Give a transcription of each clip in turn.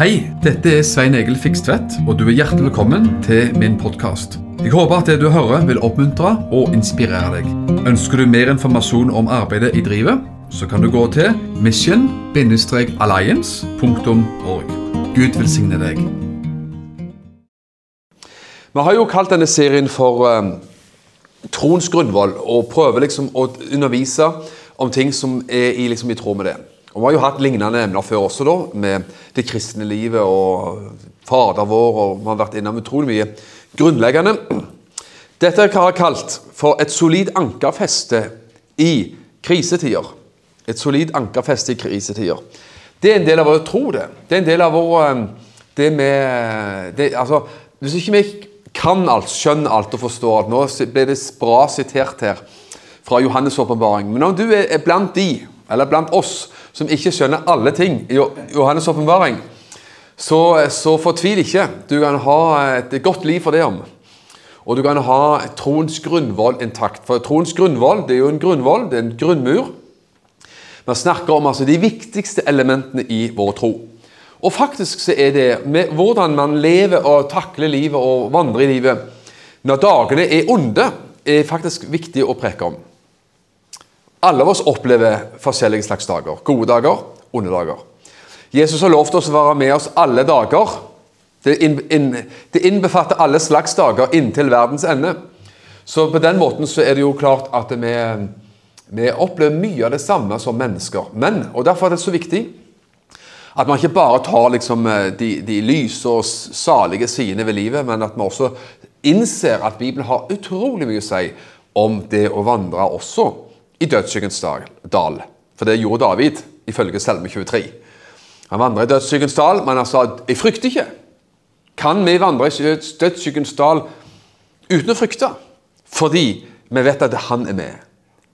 Hei, dette er Svein Egil Fikstvedt, og du er hjertelig velkommen til min podkast. Jeg håper at det du hører vil oppmuntre og inspirere deg. Ønsker du mer informasjon om arbeidet i drivet, så kan du gå til mission-alliance.org. Gud velsigne deg. Vi har jo kalt denne serien for um, troens grunnvoll, og prøver liksom å undervise om ting som er i, liksom, i tråd med det. Og Vi har jo hatt lignende emner før også, da, med det kristne livet og Fader vår, og vi har vært innom utrolig mye grunnleggende. Dette har jeg kalt for et solid ankerfeste i krisetider. Et solid ankerfeste i krisetider. Det er en del av vår tro, det. Det er en del av vår um, det med det, altså, Hvis ikke vi kan alt, skjønner alt og forstår alt Nå ble det bra sitert her fra Johannes' åpenbaring. Men om du er blant de, eller blant oss, som ikke skjønner alle ting i Johannes' åpenbaring, så, så fortvil ikke. Du kan ha et godt liv for det om. Og du kan ha troens grunnvoll intakt. For troens grunnvoll det er jo en grunnvoll, det er en grunnmur. Vi snakker om altså, de viktigste elementene i vår tro. Og faktisk så er det med hvordan man lever og takler livet og vandrer i livet når dagene er onde, er faktisk viktig å preke om. Alle av oss opplever forskjellige slags dager. Gode dager, onde dager. Jesus har lovt oss å være med oss alle dager. Det, inn, inn, det innbefatter alle slags dager inntil verdens ende. Så på den måten så er det jo klart at vi, vi opplever mye av det samme som mennesker. Men, og derfor er det så viktig at man ikke bare tar liksom de, de lyse og salige sidene ved livet, men at vi også innser at Bibelen har utrolig mye å si om det å vandre også i dødsskyggens dal. For det gjorde David, ifølge Selme 23. Han vandrer i dødsskyggens dal, men han sa 'jeg frykter ikke'. Kan vi vandre i dødsskyggens dal uten å frykte? Fordi vi vet at han er med.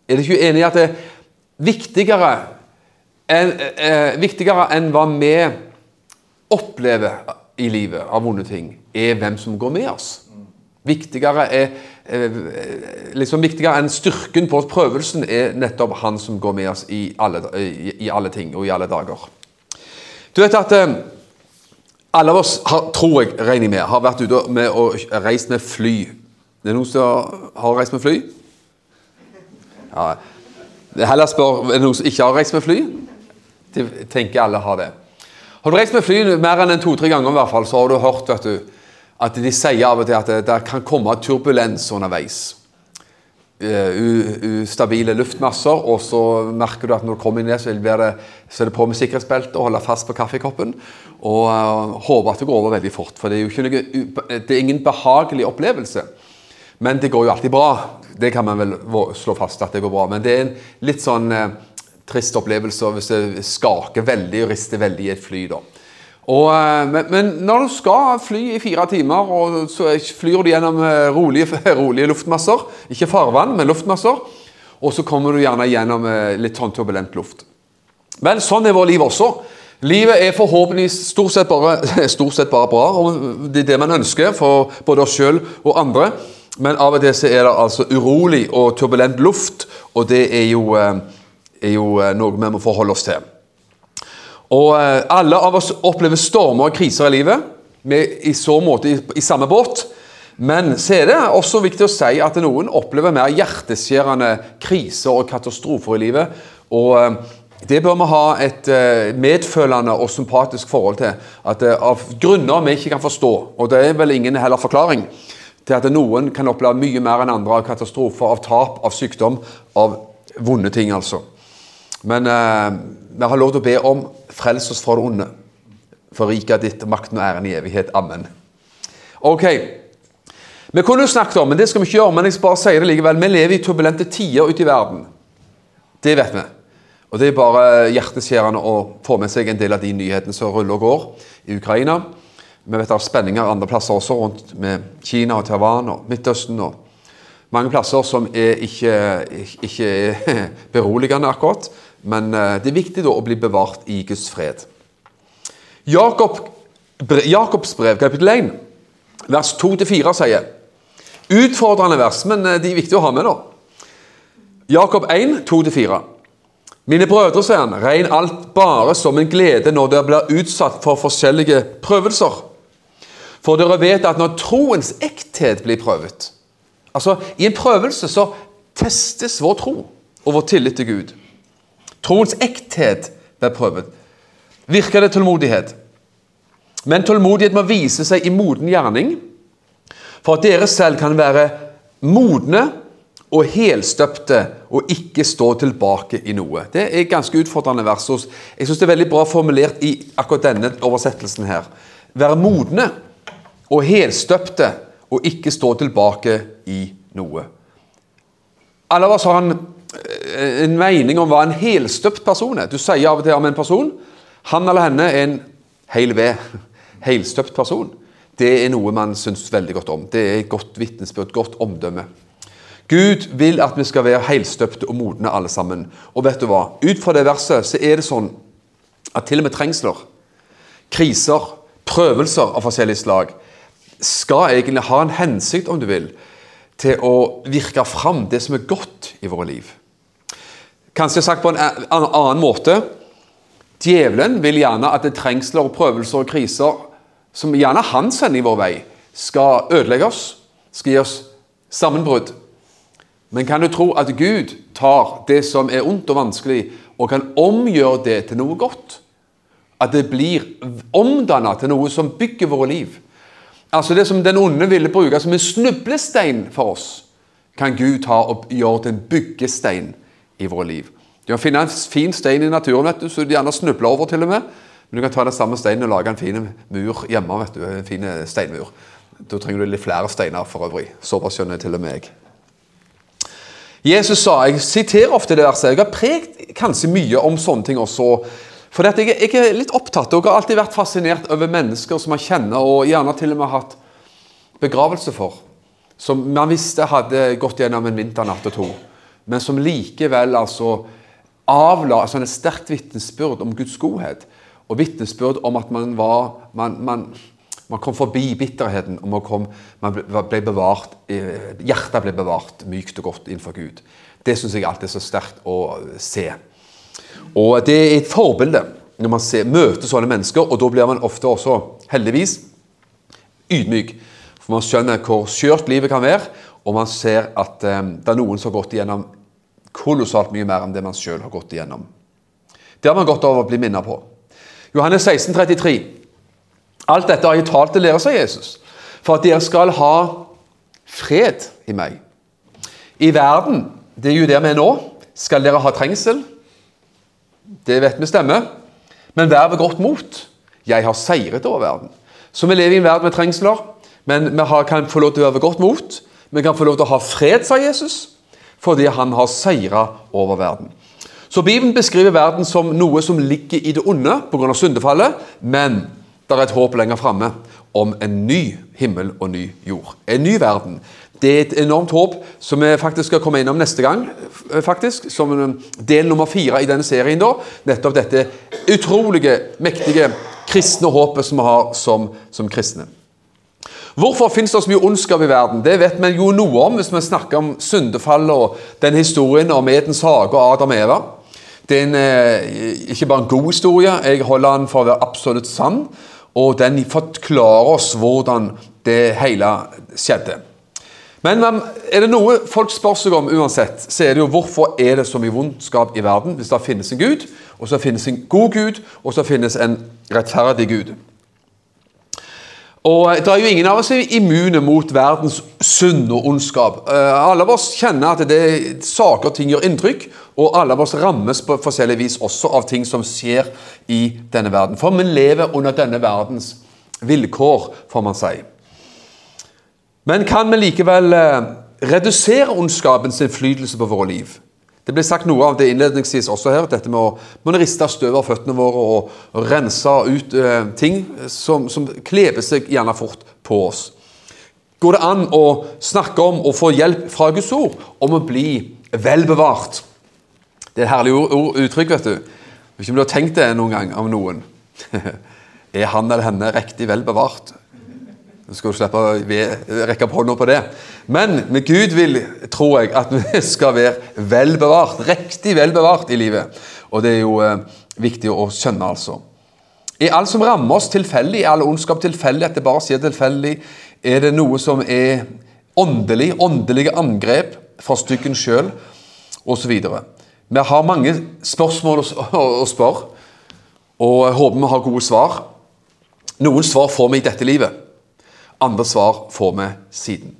Er du ikke enig i at det er viktigere enn, eh, viktigere enn hva vi opplever i livet av vonde ting, er hvem som går med oss? Viktigere, er, eh, liksom viktigere enn styrken på prøvelsen er nettopp han som går med oss i alle, i, alle ting og i alle dager. Du vet at eh, alle av oss, har, tror jeg, regner med, har vært ute med og reist med fly. Det er noen som har reist med fly? Ja. Heller spør er det noen som ikke har reist med fly. De tenker alle har det. Har du reist med fly mer enn to-tre ganger, i hvert fall, så har du hørt vet du, at de sier av og til at det, kan komme turbulens underveis. Uh, ustabile luftmasser, og så merker du at når du kommer ned, så, er det på med sikkerhetsbeltet og holde fast på kaffekoppen. Og uh, håper at det går over veldig fort, for det er jo ikke noe, det er ingen behagelig opplevelse. Men det går jo alltid bra. Det kan man vel slå fast at det går bra. Men det er en litt sånn uh, trist opplevelse hvis det skaker veldig og rister veldig i et fly. da. Og, men, men, når du skal fly i fire timer, og så flyr du gjennom rolige, rolige luftmasser Ikke farvann, men luftmasser. Og så kommer du gjerne gjennom litt sånn turbulent luft. Men sånn er vårt liv også. Livet er forhåpentligvis stort sett bare, stort sett bare bra. og Det er det man ønsker for både oss sjøl og andre. Men av og til så er det altså urolig og turbulent luft, og det er jo, er jo noe vi må forholde oss til. Og eh, alle av oss opplever stormer og kriser i livet. Vi er i så måte i, i samme båt. Men så er det også viktig å si at noen opplever mer hjerteskjærende kriser og katastrofer i livet. Og eh, det bør vi ha et eh, medfølende og sympatisk forhold til. At Av grunner vi ikke kan forstå, og det er vel ingen heller forklaring, til at noen kan oppleve mye mer enn andre av katastrofer, av tap, av sykdom, av vonde ting, altså. Men eh, vi har lov til å be om frels oss fra det onde. For riket ditt, makten og æren i evighet. Amen. Ok. Vi kunne jo snakket om, men det skal vi ikke gjøre, men jeg bare sier det likevel. Vi lever i turbulente tider ute i verden. Det vet vi. Og det er bare hjerteskjærende å få med seg en del av de nyhetene som ruller og går i Ukraina. Vi vet det er spenninger andre plasser også, rundt med Kina og Taiwan og Midtøsten. og mange plasser som er ikke, ikke er beroligende akkurat. Men eh, det er viktig da å bli bevart i Guds fred. Jakob, Jakobs brev, kapittel 1, vers 2-4 sier Utfordrende vers, men eh, de er viktige å ha med. da. Jakob 1, 2-4. Mine brødre, sier han, regn alt bare som en glede når dere blir utsatt for forskjellige prøvelser. For dere vet at når troens ekthet blir prøvet Altså, I en prøvelse så testes vår tro og vår tillit til Gud. Troens ekthet blir prøvet. Virker det tålmodighet? Men tålmodighet må vise seg i moden gjerning, for at dere selv kan være modne og helstøpte og ikke stå tilbake i noe. Det er ganske utfordrende vers. Jeg syns det er veldig bra formulert i akkurat denne oversettelsen her. Være modne og helstøpte og ikke stå tilbake i noe. Alle av oss har en, en mening om hva en helstøpt person er. Du sier av og til om en person han eller henne er en hel ved, helstøpt person. Det er noe man syns veldig godt om. Det er et godt vitnesbyrd, godt omdømme. Gud vil at vi skal være helstøpte og modne alle sammen. Og vet du hva? Ut fra det verset så er det sånn at til og med trengsler, kriser, prøvelser av forskjellig slag skal egentlig ha en hensikt, om du vil, til å virke fram det som er godt i våre liv. Kanskje sagt på en annen måte Djevelen vil gjerne at det trengsler, prøvelser og kriser som gjerne han sender i vår vei, skal ødelegge oss, skal gi oss sammenbrudd men kan du tro at Gud tar det som er ondt og vanskelig, og kan omgjøre det til noe godt? At det blir omdannet til noe som bygger våre liv? Altså Det som den onde ville bruke som en snublestein for oss, kan Gud ta og gjøre til en byggestein i våre liv. Du kan finne en fin stein i naturen vet du, så du gjerne snubler over, til og med. Men du kan ta den samme steinen og lage en fin mur hjemme. vet du, En fin steinmur. Da trenger du litt flere steiner for øvrig. Såpass skjønner til og med jeg. Jesus sa Jeg siterer ofte det verset. Jeg har prekt kanskje mye om sånne ting også. For jeg, jeg, er litt opptatt og har alltid vært fascinert over mennesker som man kjenner, og gjerne til og med hatt begravelse for. Som man visste hadde gått gjennom en vinternatt og to. Men som likevel altså avla altså et sterkt vitnesbyrd om Guds godhet. Og vitnesbyrd om at man var man, man man kom forbi bitterheten, og man, kom, man ble bevart, eh, hjertet ble bevart mykt og godt innenfor Gud. Det syns jeg alltid er så sterkt å se. Og Det er et forbilde når man ser, møter sånne mennesker, og da blir man ofte også, heldigvis, ydmyk. For man skjønner hvor skjørt livet kan være, og man ser at um, det er noen som har gått igjennom kolossalt mye mer enn det man sjøl har gått igjennom. Det har man godt av å bli minnet på. Johannes 16, 33. Alt dette har jeg talt til dere, sa Jesus, for at dere skal ha fred i meg. I verden, det er jo der vi er nå, skal dere ha trengsel. Det vet vi stemmer. Men vær ved godt mot. Jeg har seiret over verden. Så vi lever i en verden med trengsler, men vi kan få lov til å være ved godt mot. Vi kan få lov til å ha fred, sa Jesus, fordi han har seira over verden. Så Bibelen beskriver verden som noe som ligger i det onde pga. syndefallet, men det er et håp lenger framme om en ny himmel og ny jord. En ny verden. Det er et enormt håp som vi faktisk skal komme innom neste gang. faktisk, Som del nummer fire i denne serien. da, Nettopp dette utrolige, mektige kristne håpet som vi har som, som kristne. Hvorfor finnes det så mye ondskap i verden? Det vet vi jo noe om hvis vi snakker om syndefallet og den historien om Edens hage og Adam og Eva. Det er en, eh, ikke bare en god historie, jeg holder den for å være absolutt sann og den forklarer oss hvordan det hele skjedde. Men er det noe folk spør seg om uansett, så er det jo hvorfor er det så mye vondskap i verden hvis det finnes en Gud, og så finnes en god Gud, og så finnes en rettferdig Gud. Og Det er jo ingen av oss immune mot verdens synd og ondskap. Eh, alle av oss kjenner at det er saker og ting gjør inntrykk, og alle av oss rammes på forskjellig vis også av ting som skjer i denne verden. For vi lever under denne verdens vilkår, får man si. Men kan vi likevel eh, redusere ondskapens innflytelse på våre liv? Det ble sagt noe av det innledningsvis også her, dette med å, med å riste støv av føttene våre og, rense ut eh, ting som, som kleber seg gjerne fort på oss. Går det an å snakke om og få hjelp fra Guds ord om å bli vel bevart? Det er et herlig uttrykk, vet du. Ikke om du har tenkt det noen gang av noen. er han eller henne riktig vel bevart? Så skal du slippe å rekke opp hånda på det. Men med Gud vil, tror jeg, at vi skal være vel bevart, riktig vel bevart i livet. Og det er jo eh, viktig å skjønne, altså. Er alt som rammer oss tilfeldig? Er all ondskap tilfeldig? At det bare sier tilfeldig? Er det noe som er åndelig? Åndelige angrep fra stykken sjøl? Osv. Vi har mange spørsmål å spørre, og håper vi har gode svar. Noen svar får vi i dette livet. Andre svar får vi siden.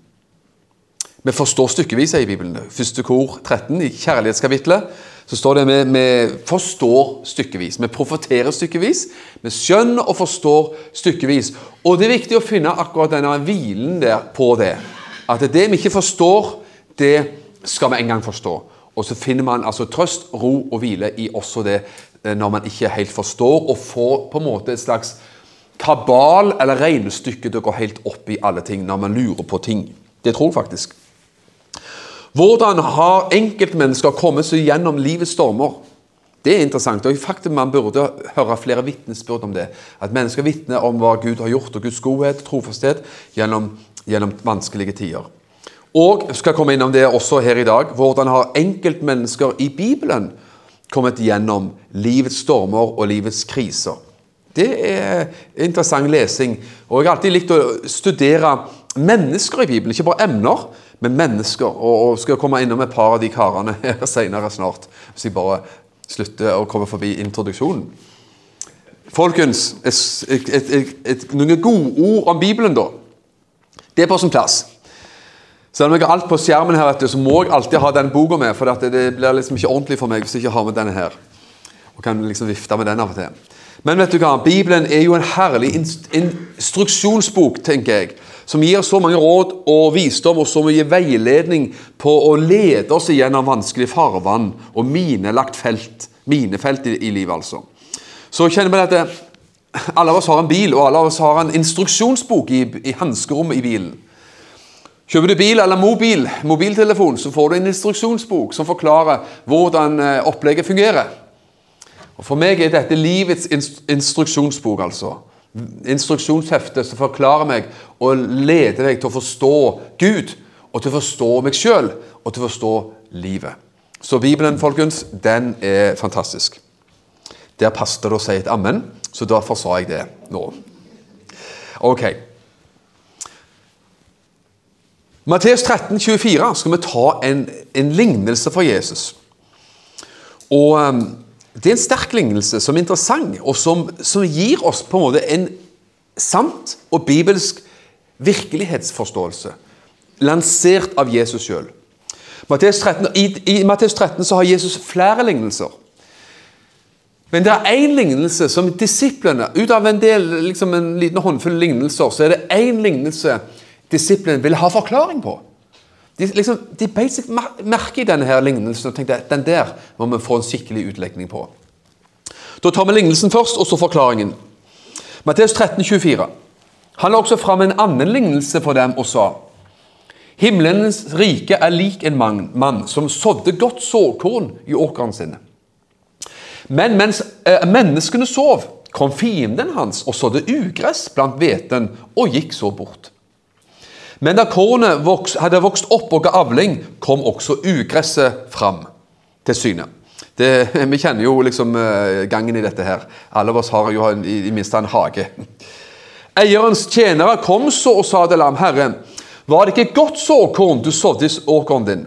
Vi forstår stykkevis i Bibelen. Første kor 13 i kjærlighetskapitlet så står det vi, vi forstår stykkevis. Vi profeterer stykkevis. Vi skjønner og forstår stykkevis. Og det er viktig å finne akkurat denne hvilen der på det. At det vi ikke forstår, det skal vi en gang forstå. Og så finner man altså trøst, ro og hvile i også det eh, når man ikke helt forstår, og får på en måte et slags kabal eller regnestykke til å gå helt opp i alle ting når man lurer på ting. Det tror jeg faktisk. Hvordan har enkeltmennesker kommet seg gjennom livets stormer? Det er interessant. og faktum Man burde høre flere vitnesbyrd om det. At mennesker vitner om hva Gud har gjort, og Guds godhet, og trofasthet, gjennom, gjennom vanskelige tider. Og skal komme innom det også her i dag. Hvordan har enkeltmennesker i Bibelen kommet gjennom livets stormer og livets kriser? Det er interessant lesing. Og jeg har alltid likt å studere mennesker i Bibelen, ikke bare emner Men mennesker. Og, og skal komme innom et par av de karene her senere snart. Hvis jeg bare slutter å komme forbi introduksjonen. Folkens, et, et, et, noen gode ord om Bibelen, da. Det er på sin plass. Selv om jeg har alt på skjermen, her, så må jeg alltid ha den boka med. For det blir liksom ikke ordentlig for meg hvis jeg ikke har med denne her. Og kan liksom vifte med den av og til. Men vet du hva? Bibelen er jo en herlig instruksjonsbok, tenker jeg som gir så mange råd og visdom og så mye veiledning på å lede oss gjennom vanskelig farvann og minelagt felt. Minefelt i, i livet, altså. Så kjenner vi at alle av oss har en bil, og alle av oss har en instruksjonsbok i, i hanskerommet i bilen. Kjøper du bil eller mobil, mobiltelefon, så får du en instruksjonsbok som forklarer hvordan eh, opplegget fungerer. Og For meg er dette livets instruksjonsbok, altså instruksjonshefte som forklarer meg og leder meg til å forstå Gud, og til å forstå meg sjøl, og til å forstå livet. Så Bibelen, folkens, den er fantastisk. Der passet det å si et ammen, så derfor sa jeg det nå. Ok. Matteus 13, 24 skal vi ta en, en lignelse for Jesus. Og um, det er en sterk lignelse som er interessant, og som, som gir oss på en måte en sant og bibelsk virkelighetsforståelse. Lansert av Jesus sjøl. I, I Matteus 13 så har Jesus flere lignelser. Men det er én lignelse som disiplene Ut av en del, liksom en liten håndfull lignelser, så er det én lignelse disiplene vil ha forklaring på. De, liksom, de basic merker i denne her lignelsen og tenkte den der må vi få en skikkelig utlegning på. Da tar vi lignelsen først, og så forklaringen. Matteus 13, 24. Han la også fram en annen lignelse for dem og sa Himmelens rike er lik en mann, som sådde godt såkorn i åkeren sin. Men mens eh, menneskene sov, kom fienden hans og sådde ugress blant hveten og gikk så bort. Men da kornet hadde vokst opp og ga avling, kom også ugresset fram til syne. Det, vi kjenner jo liksom uh, gangen i dette her. Alle av oss har jo i, det minste en hage. Eierens tjenere kom så og sa til ham, Herre, var det ikke godt såkorn du sådde i åkeren din?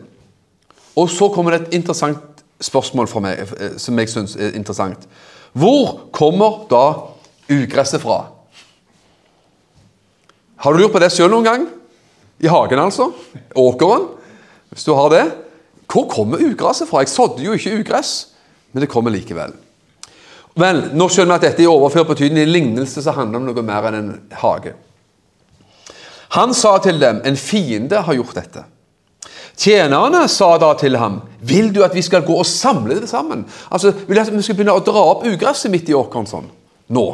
Og så kommer det et interessant spørsmål for meg, eh, som jeg syns er interessant. Hvor kommer da ugresset fra? Har du lurt på det sjøl noen gang? I hagen, altså. Åkeren. Hvis du har det. Hvor kommer ugresset fra? Jeg sådde jo ikke ugress, men det kommer likevel. Vel, nå skjønner vi at dette i overført betydning. En lignelse så handler om noe mer enn en hage. Han sa til dem, en fiende har gjort dette. Tjenerne sa da til ham, vil du at vi skal gå og samle det sammen? Altså, Vil du at vi skal begynne å dra opp ugresset midt i åkeren sånn? Nå.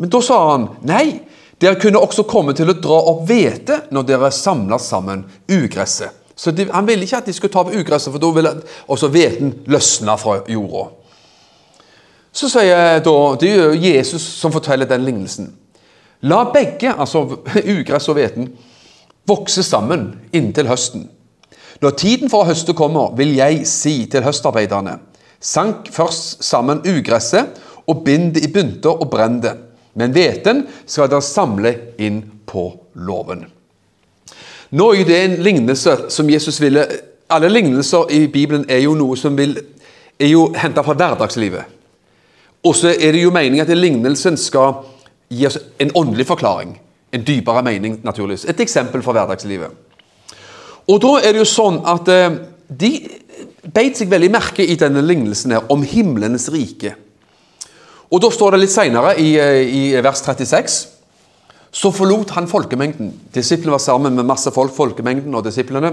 Men da sa han, nei, dere kunne også komme til å dra opp hvete når dere samler sammen ugresset. Så de, Han ville ikke at de skulle ta opp ugresset, for da ville også hveten løsne fra jorda. Så sier da, Det er jo Jesus som forteller den lignelsen. La begge, altså ugress og hveten, vokse sammen inntil høsten. Når tiden for å høste kommer, vil jeg si til høstarbeiderne:" Sank først sammen ugresset, og bind det i bunter og brenn det. Men hveten skal dere samle inn på låven. Nå er det en lignelse som Jesus ville Alle lignelser i Bibelen er jo noe som vil, er jo henta fra hverdagslivet. Og så er det jo meningen at lignelsen skal gi oss en åndelig forklaring. En dypere mening, naturligvis. Et eksempel fra hverdagslivet. Og da er det jo sånn at eh, de beit seg veldig merke i denne lignelsen her om himlenes rike. Og da står det litt seinere, i, eh, i vers 36 så forlot han folkemengden. Disiplene var sammen med masse folk, folkemengden og disiplene.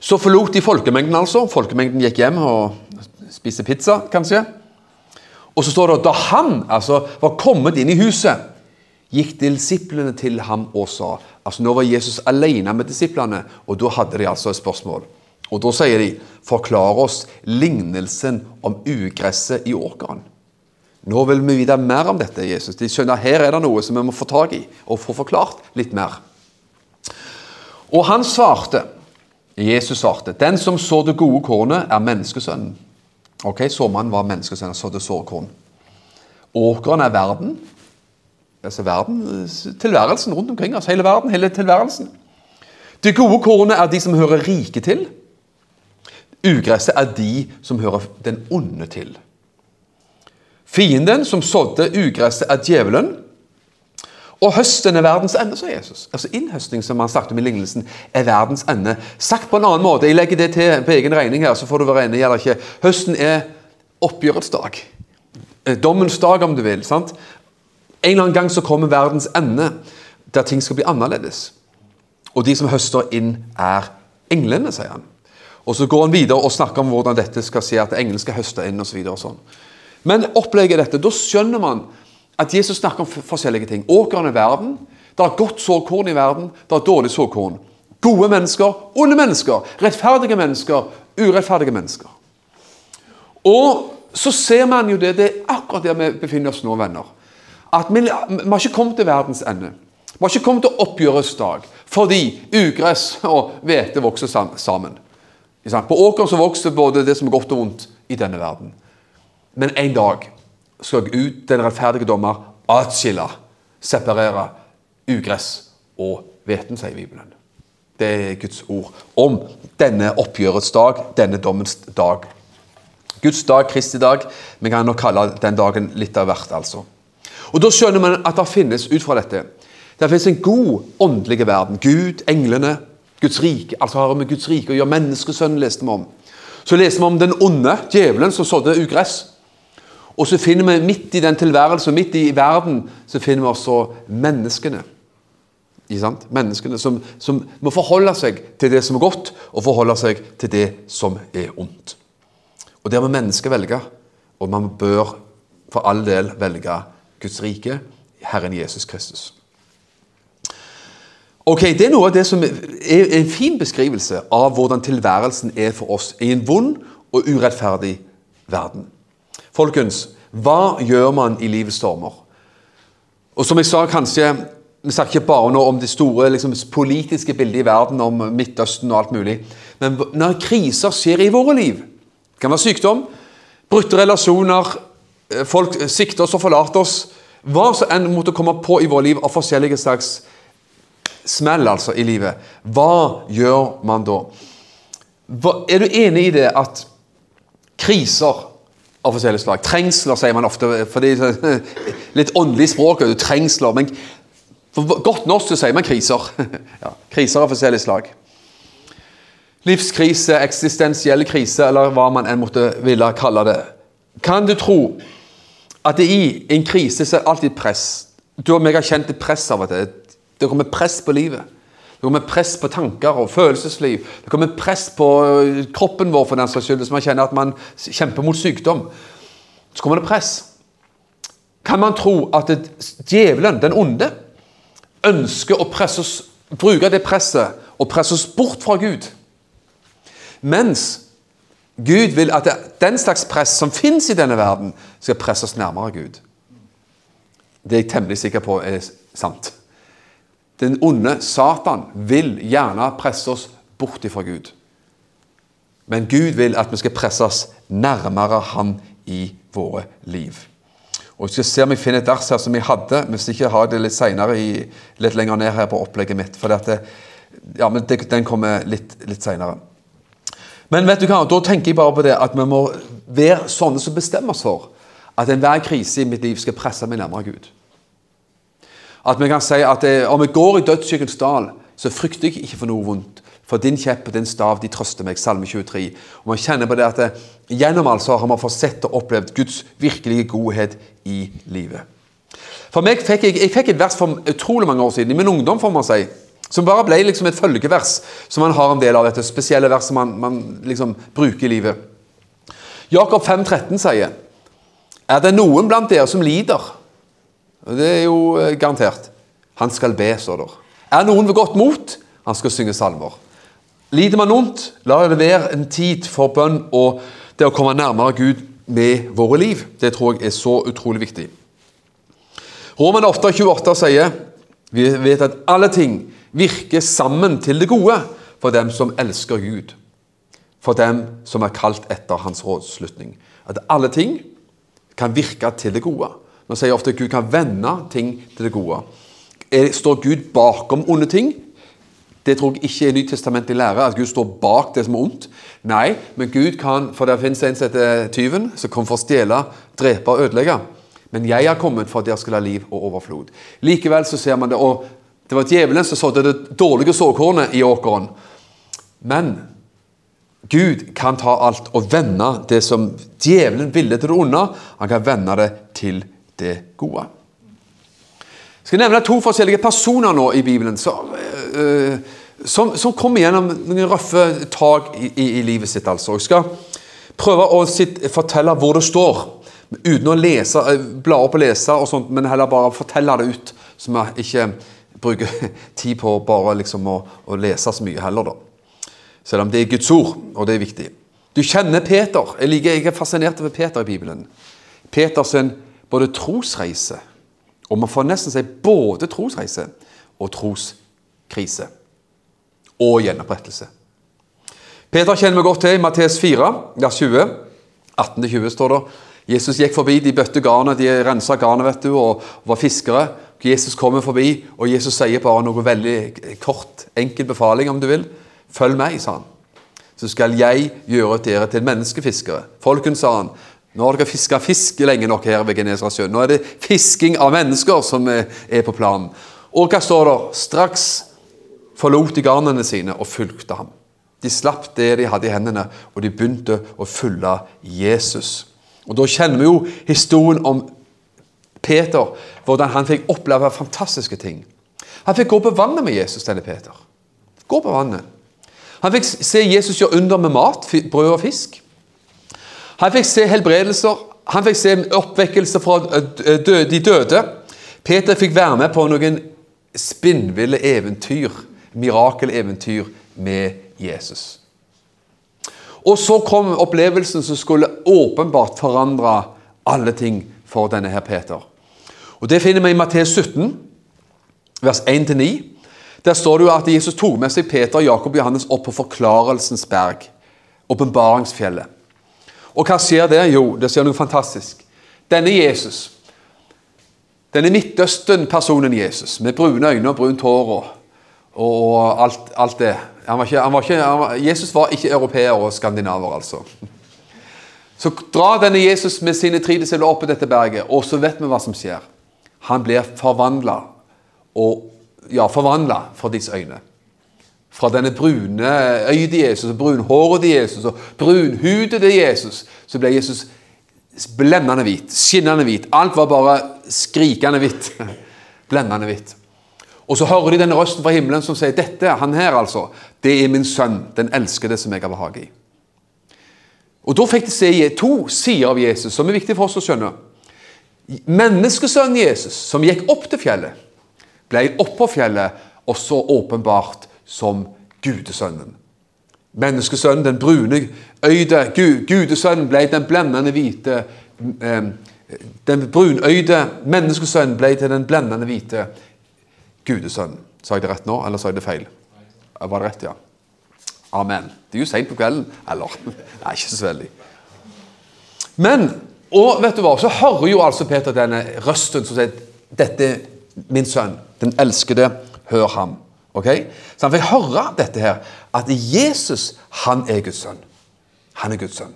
Så forlot de folkemengden, altså. Folkemengden gikk hjem og spiste pizza, kanskje. Og så står det at da han altså, var kommet inn i huset, gikk disiplene til ham og sa Altså Nå var Jesus alene med disiplene, og da hadde de altså et spørsmål. Og da sier de, forklar oss lignelsen om ugresset i åkeren. Nå vil vi vite mer om dette, Jesus. De skjønner Her er det noe som vi må få tak i og få forklart litt mer. Og han svarte, Jesus svarte, 'Den som så det gode kornet, er menneskesønnen.' Ok, Såmannen var menneskesønnen, så det sårkorn. Åkeren er verden. Altså verden, tilværelsen rundt omkring oss. Hele verden, hele tilværelsen. Det gode kornet er de som hører rike til. Ugresset er de som hører den onde til. Fienden som sådde ugresset, er djevelen. Og høsten er verdens ende, sa Jesus. Altså Innhøstning som han snakket om i lignelsen, er verdens ende. Sagt på en annen måte, jeg legger det til på egen regning her, så får du være enig eller ikke. Høsten er oppgjørets dag. Eh, dommens dag, om du vil. sant? En eller annen gang så kommer verdens ende, der ting skal bli annerledes. Og de som høster inn, er englene, sier han. Og Så går han videre og snakker om hvordan dette skal si at englene skal høste inn osv. Så sånn. Men opplegget dette, da skjønner man at Jesus snakker om forskjellige ting. Åkeren er verden. Det er godt såkorn i verden, det er dårlig såkorn. Gode mennesker, onde mennesker. Rettferdige mennesker, urettferdige mennesker. Og så ser man jo det, det er akkurat der vi befinner oss nå, venner. At vi, vi har ikke kommet til verdens ende. Vi har ikke kommet til oppgjørets dag fordi ugress og hvete vokser sammen. På åkeren så vokser både det som er godt og vondt i denne verden. Men en dag skal jeg ut den rettferdige dommer, atskille, separere ugress og hveten, sier Bibelen. Det er Guds ord om denne oppgjørets dag, denne dommens dag. Guds dag, Kristi dag. Vi kan nok kalle den dagen litt av hvert, altså. Og Da skjønner man at det finnes ut fra dette Det finnes en god åndelig verden. Gud, englene, Guds rike. Altså har vi Guds rike å gjøre. Menneskesønnen leste vi om. Så leser vi om den onde, djevelen, som sådde ugress. Og så finner vi midt i den tilværelsen, midt i verden, så finner vi også menneskene. Menneskene som, som, må forholde seg til det som er godt, og forholde seg til det som er ondt. Og Der må mennesket velge, og man bør for all del velge Guds rike, Herren Jesus Kristus. Ok, Det er noe av det som er en fin beskrivelse av hvordan tilværelsen er for oss i en vond og urettferdig verden. Folkens, hva gjør man i livets stormer? Og som jeg sa, kanskje Vi snakker ikke bare nå om det store liksom, politiske bildet i verden, om Midtøsten og alt mulig. Men når kriser skjer i våre liv Det kan være sykdom, brutte relasjoner, eh, folk sikter oss og forlater oss Hva som enn måtte komme på i våre liv av forskjellige slags smell altså i livet, hva gjør man da? Hva, er du enig i det at kriser av forskjellige slag. Trengsler, sier man ofte. fordi Litt åndelig språk. Trengsler. Men for godt norsk så sier man kriser. Ja, kriser av forskjellige slag. Livskrise, eksistensiell krise, eller hva man enn måtte ville kalle det. Kan du tro at det i en krise så er alltid press? Du og meg har kjent et press av og til. Det kommer press på livet. Det kommer press på tanker og følelsesliv. Det kommer press på øh, kroppen vår for den saks skyld, hvis man kjenner at man kjemper mot sykdom. Så kommer det press. Kan man tro at djevelen, den onde, ønsker å oss, bruke det presset og presse oss bort fra Gud? Mens Gud vil at den slags press som finnes i denne verden, skal presse oss nærmere Gud. Det er jeg temmelig sikker på er sant. Den onde Satan vil gjerne presse oss bort ifra Gud. Men Gud vil at vi skal presses nærmere Han i våre liv. Og Jeg skal se om jeg finner et vers her som jeg hadde, hvis ikke har jeg det litt senere, litt lenger ned her på opplegget mitt. For dette, ja, men det, den kommer litt, litt senere. Men vet du hva, da tenker jeg bare på det at vi må være sånne som bestemmer oss for at enhver krise i mitt liv skal presse meg nærmere Gud. At vi kan si at det, om jeg går i dødsskyggens dal, så frykter jeg ikke for noe vondt. For din kjepp og din stav de trøster meg. Salme 23. Og man kjenner på det at det, Gjennom altså har man fått sett og opplevd Guds virkelige godhet i livet. For meg fikk jeg, jeg fikk et vers for utrolig mange år siden, i min ungdom, får man si. Som bare ble liksom et følgevers som man har en del av dette spesielle vers som man, man liksom bruker i livet. Jakob 5,13 sier Er det noen blant dere som lider? Det er jo eh, garantert. Han skal be, står der. Er noen ved godt mot? Han skal synge salmer. Lider man vondt, la det være en tid for bønn og det å komme nærmere Gud med våre liv. Det tror jeg er så utrolig viktig. Roman 8,28 sier vi vet at alle ting virker sammen til det gode for dem som elsker Gud. For dem som er kalt etter hans rådslutning. At alle ting kan virke til det gode. Man sier ofte at Gud kan vende ting til det gode. Står Gud bakom onde ting? Det tror jeg ikke er Nytestamentlig lære, at Gud står bak det som er ondt. Nei, men Gud kan, for det finnes en som heter tyven, som kom for å stjele, drepe og ødelegge. Men jeg har kommet for at dere skal ha liv og overflod. Likevel så ser man det, og det var djevelen som sådde det dårlige såkornet i åkeren. Men Gud kan ta alt og vende det som djevelen ville til det onde. Han kan vende det til det gode. Jeg skal nevne to forskjellige personer nå i Bibelen som, uh, som, som kommer gjennom noen røffe tak i, i, i, livet sitt. altså. Jeg skal prøve å sitt, fortelle hvor det står, uten å lese, uh, bla opp og lese, og sånt, men heller bare fortelle det ut. Så vi ikke bruker tid på bare liksom å, å, lese så mye heller, da. Selv om det er Guds ord, og det er viktig. Du kjenner Peter. Jeg, liker, jeg er fascinert over Peter i Bibelen. Peters både trosreise og man får nesten si både trosreise og troskrise. Og gjenopprettelse. Peter kjenner vi godt til i Mattes 4, vers 20. 18-20 står det. Jesus gikk forbi, de bøtte garnet, de rensa garnet vet du, og var fiskere. Jesus kommer forbi, og Jesus sier bare noe veldig kort, enkel befaling, om du vil. Følg meg, sa han. Så skal jeg gjøre dere til menneskefiskere. Folken, sa han, nå har dere fiska fisk lenge nok her ved Genesaretsjøen. Nå er det fisking av mennesker som er på planen. Og hva står det? Straks forlot de garnene sine og fulgte ham. De slapp det de hadde i hendene, og de begynte å følge Jesus. Og Da kjenner vi jo historien om Peter, hvordan han fikk oppleve fantastiske ting. Han fikk gå på vannet med Jesus, denne Peter. Gå på vannet. Han fikk se Jesus gjøre under med mat, brød og fisk. Han fikk se helbredelser, han fikk se oppvekkelse fra eh, de døde. Peter fikk være med på noen spinnville eventyr, mirakeleventyr med Jesus. Og så kom opplevelsen som skulle åpenbart forandre alle ting for denne her Peter. Og Det finner vi i Matteus 17, vers 1-9. Der står det jo at Jesus tok med seg Peter, Jakob og Johannes opp på Forklarelsens berg, åpenbaringsfjellet. Og hva skjer der? Jo, det skjer noe fantastisk. Denne Jesus, denne Midtøsten-personen Jesus, med brune øyne og brunt hår og, og alt, alt, det han var ikke, han var ikke, var, Jesus var ikke europeer og skandinaver, altså. Så drar denne Jesus med sine tre disipler opp på dette berget, og så vet vi hva som skjer. Han blir forvandla, ja, forvandla for disse øyne fra denne brune til Jesus, og brunhåret til Jesus og brunhudet Jesus, så ble Jesus blendende hvit, skinnende hvit. Alt var bare skrikende hvitt. blendende hvitt. Og så hører de denne røsten fra himmelen som sier dette, han her altså, det er min sønn, den elskede som jeg har behag i. Og Da fikk de se to sider av Jesus som er viktig for oss å skjønne. Menneskesønnen Jesus, som gikk opp til fjellet, ble oppå fjellet også åpenbart som gudesønnen. Menneskesønnen, den brune øyde gudesønnen, ble den blendende hvite eh, Den brunøyde menneskesønnen ble til den blendende hvite gudesønnen. Sa jeg det rett nå, eller sa jeg det feil? Var det rett, ja? Amen. Det er jo seint på kvelden. Eller Nei, ikke så veldig. Men og vet du hva, så hører jo altså Peter denne røsten som sier dette er min sønn, den elskede, hør ham. Ok? Så han fikk høre dette her, at Jesus, han er Guds sønn. Han er Guds sønn.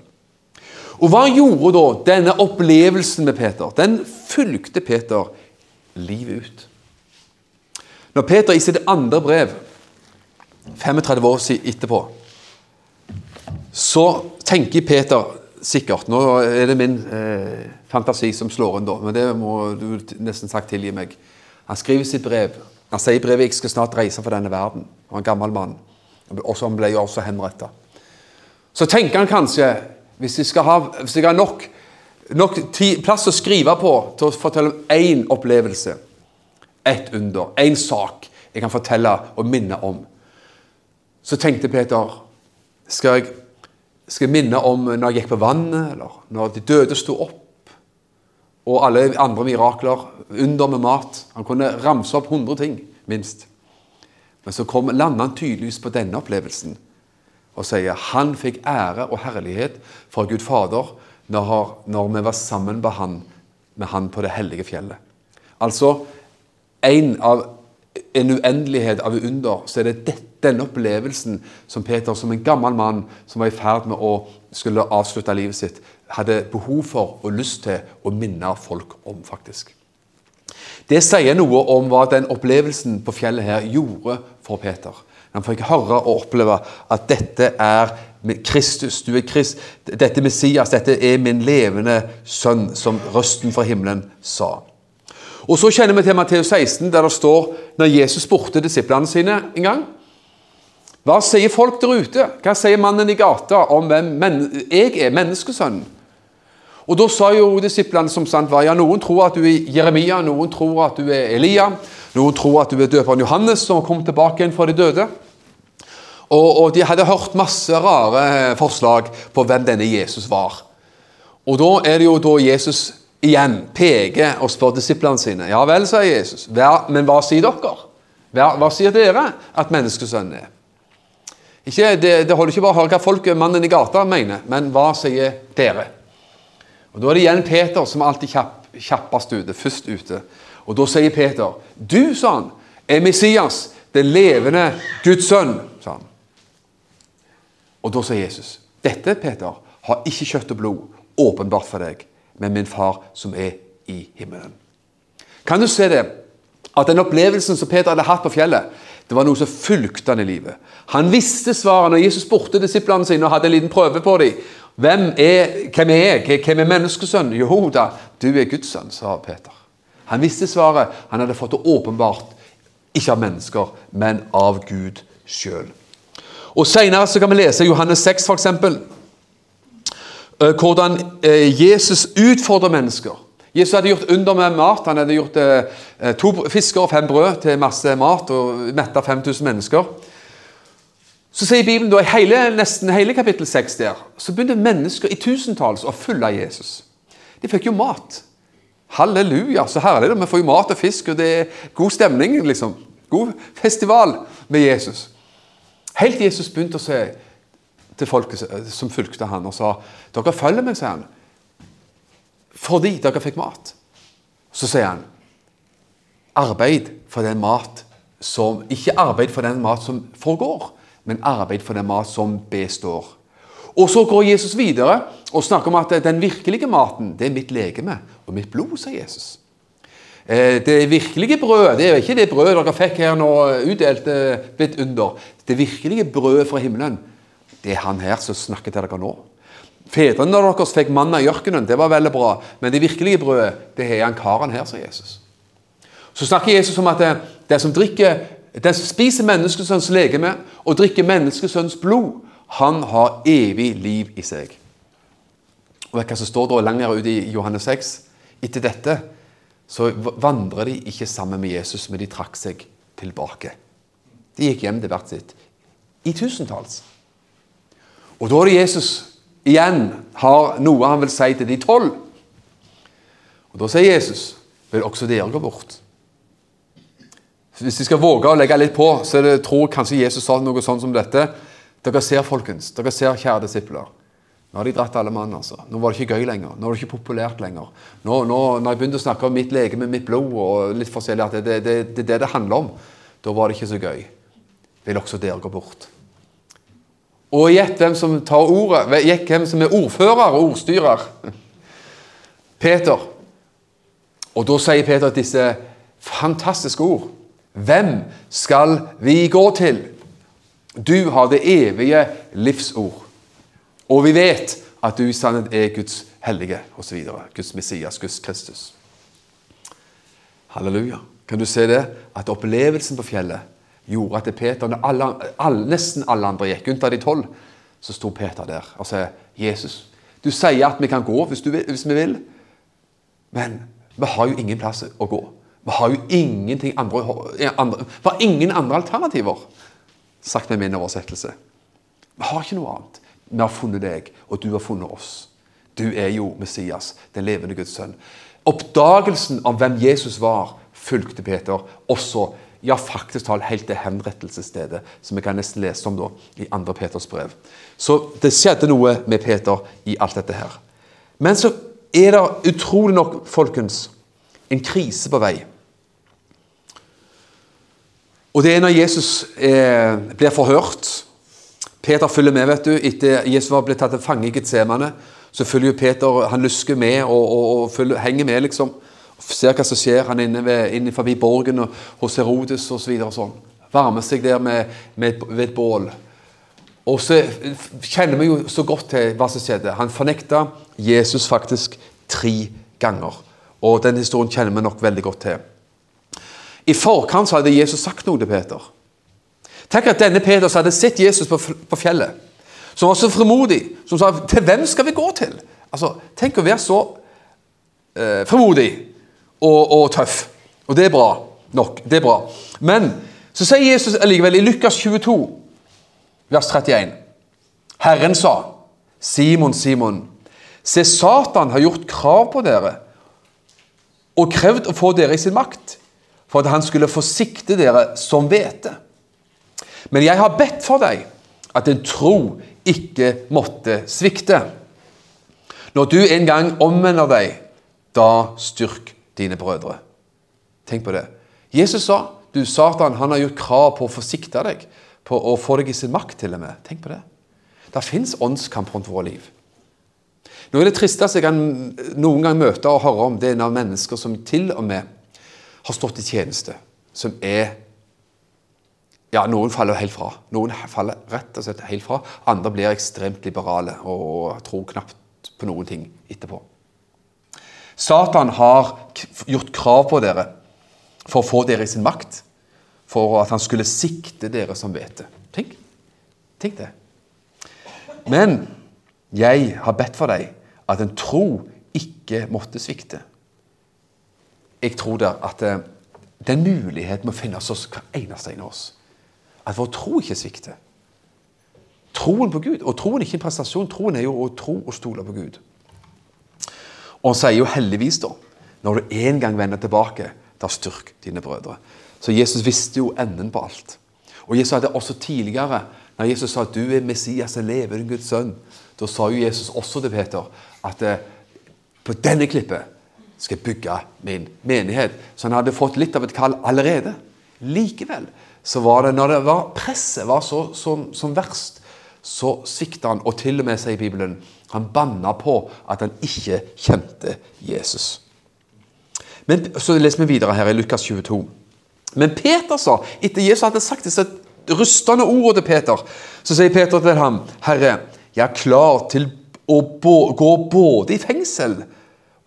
Og hva gjorde da denne opplevelsen med Peter? Den fulgte Peter livet ut. Når Peter i sitt andre brev, 35 år etterpå, så tenker Peter sikkert Nå er det min eh, fantasi som slår inn, da, men det må du nesten sagt tilgi meg. Han skriver sitt brev. Han sier i brevet 'Jeg skal snart reise for denne verden'. Han var en gammel mann. Og Han ble jo også henretta. Så tenker han kanskje hvis jeg, ha, hvis jeg har nok, nok ti, plass å skrive på til å fortelle om én opplevelse, ett under, én sak jeg kan fortelle og minne om, så tenkte Peter skal jeg, skal jeg minne om når jeg gikk på vannet, eller når de døde sto opp, og alle andre mirakler, under med mat. Han kunne ramse opp 100 ting, minst. Men så kom, landa han tydeligvis på denne opplevelsen og sier han fikk ære og herlighet fra Gud Fader når, når vi var sammen med han, med han på det hellige fjellet. Altså en, av, en uendelighet av under, så er det denne opplevelsen som Peter, som en gammel mann som var i ferd med å skulle avslutte livet sitt, hadde behov for og lyst til å minne folk om, faktisk. Det sier noe om hva den opplevelsen på fjellet her gjorde for Peter. Han fikk høre og oppleve at dette er Kristus, du er Krist, dette er Messias, dette er min levende sønn, som røsten fra himmelen sa. Og Så kjenner vi til Matteus 16, der det står når Jesus spurte disiplene sine en gang Hva sier folk der ute? Hva sier mannen i gata om hvem jeg er, menneskesønnen? Og Da sa jo disiplene som sant var, ja, noen tror at du er Jeremia, noen tror at du er Elia, noen tror at du er døperen Johannes som kom tilbake igjen fra de døde. Og, og, De hadde hørt masse rare forslag på hvem denne Jesus var. Og Da er det jo da Jesus igjen peker og spør disiplene sine. Ja vel, sier Jesus, men hva sier dere? Hva, hva sier dere at menneskesønnen er? Ikke, det, det, holder ikke bare å høre hva folk, mannen i gata mener, men hva sier dere? Og Da er det igjen Peter som alltid kjapp, kjappest ute, først ute. Og Da sier Peter, 'Du', sa han, 'er Messias, den levende Guds sønn'. sa han. Og Da sier Jesus, 'Dette, Peter, har ikke kjøtt og blod åpenbart for deg, men min far som er i himmelen'. Kan du se det? At den opplevelsen som Peter hadde hatt på fjellet, det var noe som fulgte han i livet. Han visste svaret når Jesus spurte disiplene sine og hadde en liten prøve på dem. Hvem er, hvem er jeg? Hvem er menneskesønn? Jo da, du er Guds sønn, sa Peter. Han visste svaret. Han hadde fått det åpenbart, ikke av mennesker, men av Gud sjøl. Og Senere kan vi lese Johannes 6, f.eks. Eh, hvordan eh, Jesus utfordrer mennesker. Jesus hadde gjort under med mat. Han hadde gjort eh, to fisker og fem brød til masse mat og metta 5000 mennesker. Så sier Bibelen da, i hele, nesten hele kapittel 6 der, så begynte mennesker i tusentalls å følge Jesus. De fikk jo mat. Halleluja, så herlig. Vi får jo mat og fisk, og det er god stemning. liksom. God festival med Jesus. Helt Jesus begynte å se til folket som fulgte han og sa dere følger meg, sier han, fordi dere fikk mat. Så sier han arbeid for den mat som Ikke arbeid for den mat som forgår, men arbeid for den mat som består. Og Så går Jesus videre og snakker om at den virkelige maten det er mitt legeme og mitt blod, sier Jesus. Eh, det virkelige brødet det er ikke det brødet dere fikk her nå utdelt litt under. Det virkelige brødet fra himmelen det er han her som snakker til dere nå. Fedrene deres fikk manna i ørkenen, det var veldig bra. Men det virkelige brødet det er han karen her, sier Jesus. Så snakker Jesus om at den som drikker den som spiser menneskesønns legeme og drikker menneskesønns blod, han har evig liv i seg. Og Hva som står da lenger ute i Johannes 6? Etter dette så vandrer de ikke sammen med Jesus, men de trakk seg tilbake. De gikk hjem til hvert sitt. I tusentalls. Og da er det Jesus igjen har noe han vil si til de tolv. Og Da sier Jesus vil også dere gå bort. Hvis de skal våge å legge litt på, så det, tror kanskje Jesus sa noe sånn som dette. Dere ser, folkens. Dere ser, kjære disipler. Nå har de dratt alle mann. altså. Nå var det ikke gøy lenger. Nå var det ikke populært lenger. Nå, nå når jeg begynte å snakke om mitt legeme, mitt blod og litt forskjellig, at det er det, det, det, det handler om, da var det ikke så gøy. Vil også dere gå bort? Og gjett hvem som tar ordet. Gjett hvem som er ordfører og ordstyrer. Peter. Og da sier Peter disse fantastiske ord. Hvem skal vi gå til? Du har det evige livsord. Og vi vet at du i sannhet er Guds hellige osv. Guds Messias, Guds Kristus. Halleluja. Kan du se det? At opplevelsen på fjellet gjorde at Peter, når alle, alle, nesten alle andre gikk, unntatt de tolv, så sto Peter der og sa Jesus, du sier at vi kan gå hvis, vil, hvis vi vil, men vi har jo ingen plass å gå. Vi har jo ingenting andre, andre, vi har ingen andre alternativer, sagt med min oversettelse. Vi har ikke noe annet. Vi har funnet deg, og du har funnet oss. Du er jo Messias, den levende Guds sønn. Oppdagelsen av hvem Jesus var, fulgte Peter også ja, faktisk talt helt til henrettelsesstedet, som vi kan nesten lese om da, i 2. Peters brev. Så det skjedde noe med Peter i alt dette her. Men så er det utrolig nok, folkens, en krise på vei. Og det er når Jesus eh, blir forhørt. Peter følger med. vet du, Etter Jesus var blitt tatt til fange i Getsemane, så følger jo Peter han lusker med og, og, og følger, henger med. liksom. Ser hva som skjer. Han er inne, ved, inne forbi borgen og, hos Herodes osv. Så sånn. Varmer seg der med, med, ved et bål. Og så kjenner vi jo så godt til hva som skjedde. Han fornekta Jesus faktisk tre ganger. Og den historien kjenner vi nok veldig godt til. I forkant hadde Jesus sagt noe til Peter. Tenk at denne Peter som hadde sett Jesus på, på fjellet, som var så fremodig, som sa 'Til hvem skal vi gå til?' Altså, Tenk å være så eh, fremodig og, og, tøff. Og det er bra nok. Det er bra. Men så sier Jesus allikevel i Lukas 22, vers 31 Herren sa, 'Simon, Simon, se, Satan har gjort krav på dere' og krevd å få dere i sin makt for at han skulle forsikte dere som hvete. Men jeg har bedt for deg at en tro ikke måtte svikte. Når du en gang omvender deg, da styrk dine brødre. Tenk på det. Jesus sa du Satan han har gjort krav på å forsikte deg, på å få deg i sin makt til og med. Tenk på det. Det fins åndskamp rundt våre liv. Noe av det tristeste jeg kan noen gang møte og høre om, det er av mennesker som til og med har stått i tjeneste, som er ja, Noen faller helt fra. Noen faller rett og slett helt fra. Andre blir ekstremt liberale og tror knapt på noen ting etterpå. Satan har gjort krav på dere for å få dere i sin makt. For at han skulle sikte dere som vet det. Tenk. Tenk det. Men jeg har bedt for deg at en tro ikke måtte svikte jeg tror der at eh, den muligheten må finnes hos hver eneste en av oss. At vår tro ikke svikter. Troen på Gud. Og troen er ikke en prestasjon. Troen er jo å tro og stole på Gud. Og han sier jo heldigvis, da, når du en gang vender tilbake, da styrk dine brødre. Så Jesus visste jo enden på alt. Og Jesus hadde også tidligere, når Jesus sa at du er Messias, en levende Guds sønn, da sa jo Jesus også til Peter at eh, på denne klippet skal bygge min menighet. Så han hadde fått litt av et kall allerede. Likevel så var det når det var presset var så, som, som verst, så svikta han. Og til og med, sier Bibelen, han banna på at han ikke kjente Jesus. Men Så leser vi videre her i Lukas 22. Men Peter sa, etter Jesus hadde sagt disse rustende ordene til Peter, så sier Peter til ham, 'Herre, jeg er klar til å gå både i fengsel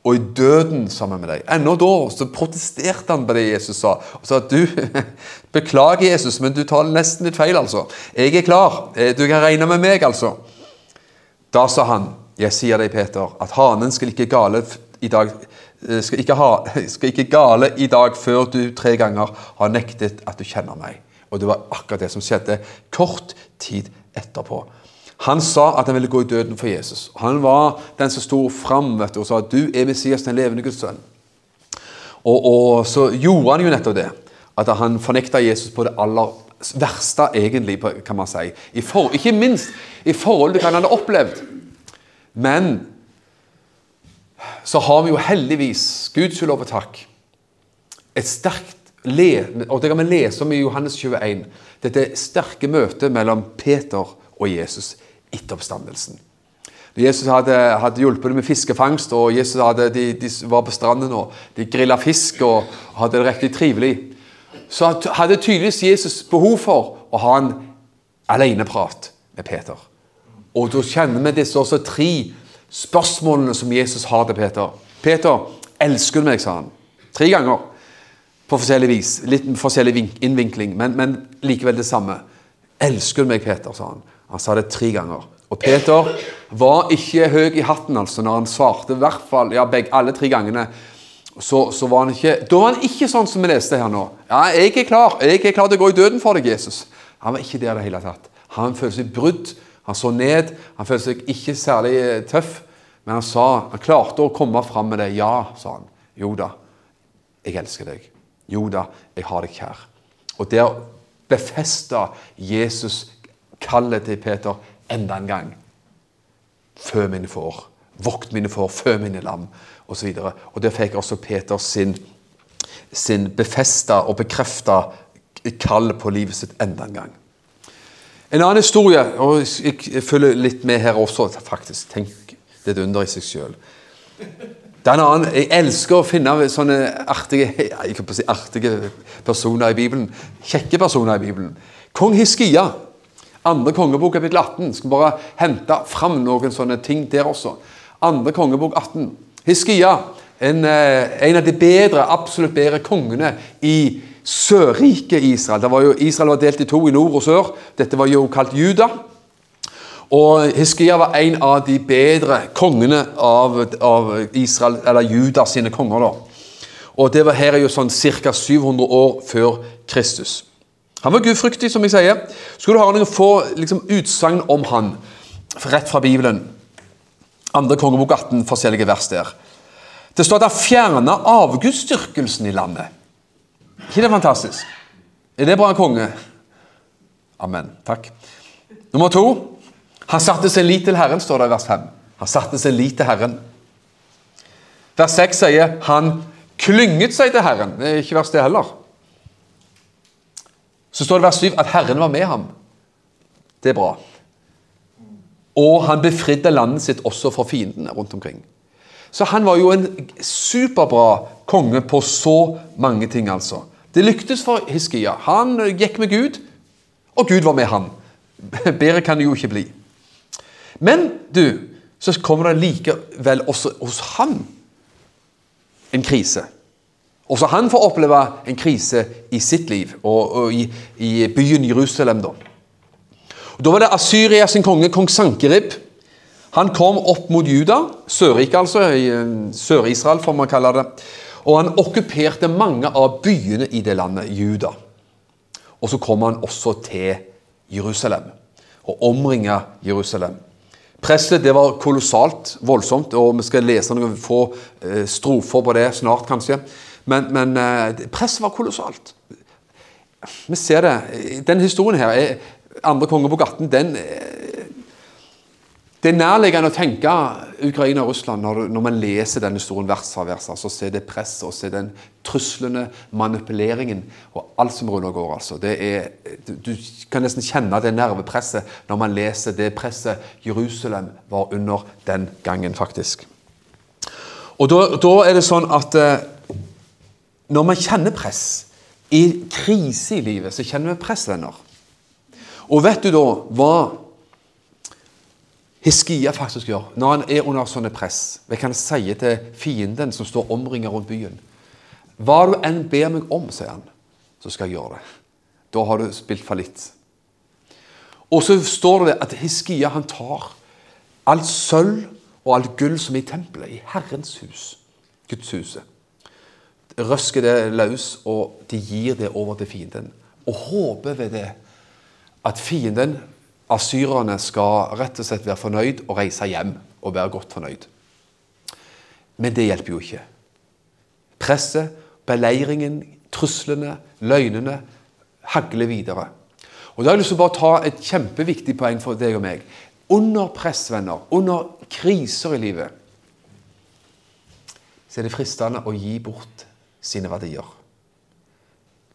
og i døden sammen med deg. Ennå da så protesterte han på det Jesus sa. Og sa at du, beklager Jesus, men du tar nesten litt feil, altså. Jeg er klar. Eh, du kan regne med meg, altså. Da sa han, jeg sier deg, Peter, at hanen skal ikke gale i dag eh, skal ikke, ha, skal ikke gale i dag før du tre ganger har nektet at du kjenner meg. Og det var akkurat det som skjedde kort tid etterpå. Han sa at han ville gå i døden for Jesus. Han var den som sto fram og sa at du er Messias, den levende Guds sønn. Og, og, så gjorde han jo nettopp det. At han fornekta Jesus på det aller, verste, egentlig, kan man si. For, ikke minst i forhold til hva han hadde opplevd. Men så har vi jo heldigvis, Gud skal lov og takk, et sterkt le, og det kan vi lese om i Johannes 21, dette sterke møtet mellom Peter og Jesus etter oppstandelsen. Når Jesus hadde, hadde hjulpet dem med fiskefangst, og Jesus hadde, de, de var på stranden og de grilla fisk og hadde det riktig trivelig, så hadde tydeligvis Jesus behov for å ha en aleneprat med Peter. Og da kjenner vi disse også tre spørsmålene som Jesus har til Peter. Peter, elsker du meg, sa han. Tre ganger. På forskjellig vis. Litt forskjellig innvinkling, men, men likevel det samme. Elsker du meg, Peter, sa han. Han sa det tre ganger. Og Peter var ikke høy i hatten altså når han svarte, i hvert fall ja, begge, alle tre gangene. Så, så var han ikke, Da var han ikke sånn som vi leste her nå. Ja, 'Jeg er klar jeg er klar til å gå i døden for deg, Jesus.' Han var ikke der i det hele tatt. Han følte seg brudd. Han så ned. Han følte seg ikke særlig eh, tøff. Men han sa, han klarte å komme fram med det. 'Ja', sa han. 'Jo da, jeg elsker deg. Jo da, jeg har deg kjær.' Og der befesta Jesus kallet til Peter enda en gang. Fø mine får. Vokt mine får, fø mine lam, osv. Og, og der fikk også Peter sin, sin befesta og bekrefta kall på livet sitt enda en gang. En annen historie, og jeg følger litt med her også, faktisk. Tenk, det er et under i seg sjøl. Jeg elsker å finne sånne artige, jeg ikke si artige personer i Bibelen. Kjekke personer i Bibelen. Kong Hiskia, andre kongebok kapittel 18. Skal bare hente fram noen sånne ting der også. Andre kongebok 18. Hiskia, en, eh, en av de bedre, absolutt bedre kongene i Sørriket Israel. Var jo, Israel var delt i to, i nord og sør. Dette var jo kalt Juda. Og Hiskia var en av de bedre kongene av, av Israel, eller Judas sine konger. da. Og det var her er jo sånn ca. 700 år før Kristus. Han var gudfryktig, som jeg sier. Skulle du ha noen få liksom, utsagn om han, rett fra Bibelen. Andre kongebok 18, forskjellige vers der. Det står at han fjerna avgudsdyrkelsen i landet. ikke det fantastisk? Er det bra konge? Amen. Takk. Nummer to. Han satte sin lit til Herren, står det i vers 5. Han satte sin lit til Herren. Vers 6 sier han klynget seg til Herren. Det er ikke vers det heller. Så står det i vers 7 at Herren var med ham. Det er bra. Og han befridde landet sitt også for fiendene rundt omkring. Så han var jo en superbra konge på så mange ting, altså. Det lyktes for Hiskia. Han gikk med Gud, og Gud var med han. Bedre kan det jo ikke bli. Men du, så kommer det likevel også hos han en krise. Også han får oppleve en krise i sitt liv, og, og i, i byen Jerusalem. Da Og Da var det Asyria sin konge, kong Sankerib. Han kom opp mot Juda, Sørriket altså, eh, Sør-Israel får man kalle det. Og han okkuperte mange av byene i det landet, Juda. Og så kom han også til Jerusalem, og omringa Jerusalem. Presset det var kolossalt voldsomt, og vi skal lese noen få eh, strofer på det snart, kanskje. Men, men eh, presset var kolossalt. Vi ser det. Den historien her, er, andre kongebok 18, den eh, Det er nærliggende å tenke Ukraina og Russland når, når man leser denne historien vers for vers. altså Se det presset og se den truslene, manipuleringen og alt som undergår. altså. Det er, du, du kan nesten kjenne det nervepresset når man leser det presset Jerusalem var under den gangen, faktisk. Og da, da er det sånn at eh, når man kjenner press i krise i livet, så kjenner vi press, venner. Og vet du da hva Hiskia faktisk gjør når han er under sånne press? Hva kan han si til fienden som står omringet rundt byen? Hva du enn ber meg om, sier han, så skal jeg gjøre det. Da har du spilt fallitt. Og så står det at Hiskia han tar alt sølv og alt gull som er i tempelet, i Herrens hus, Guds huset. Røsker det løs, og de gir det over til fienden. Og håper ved det at fienden, asyrerne, skal rett og slett være fornøyd og reise hjem og være godt fornøyd. Men det hjelper jo ikke. Presset, beleiringen, truslene, løgnene hagler videre. Og Da har jeg lyst til å bare ta et kjempeviktig poeng for deg og meg. Under press, venner, under kriser i livet, så er det fristende å gi bort sine verdier.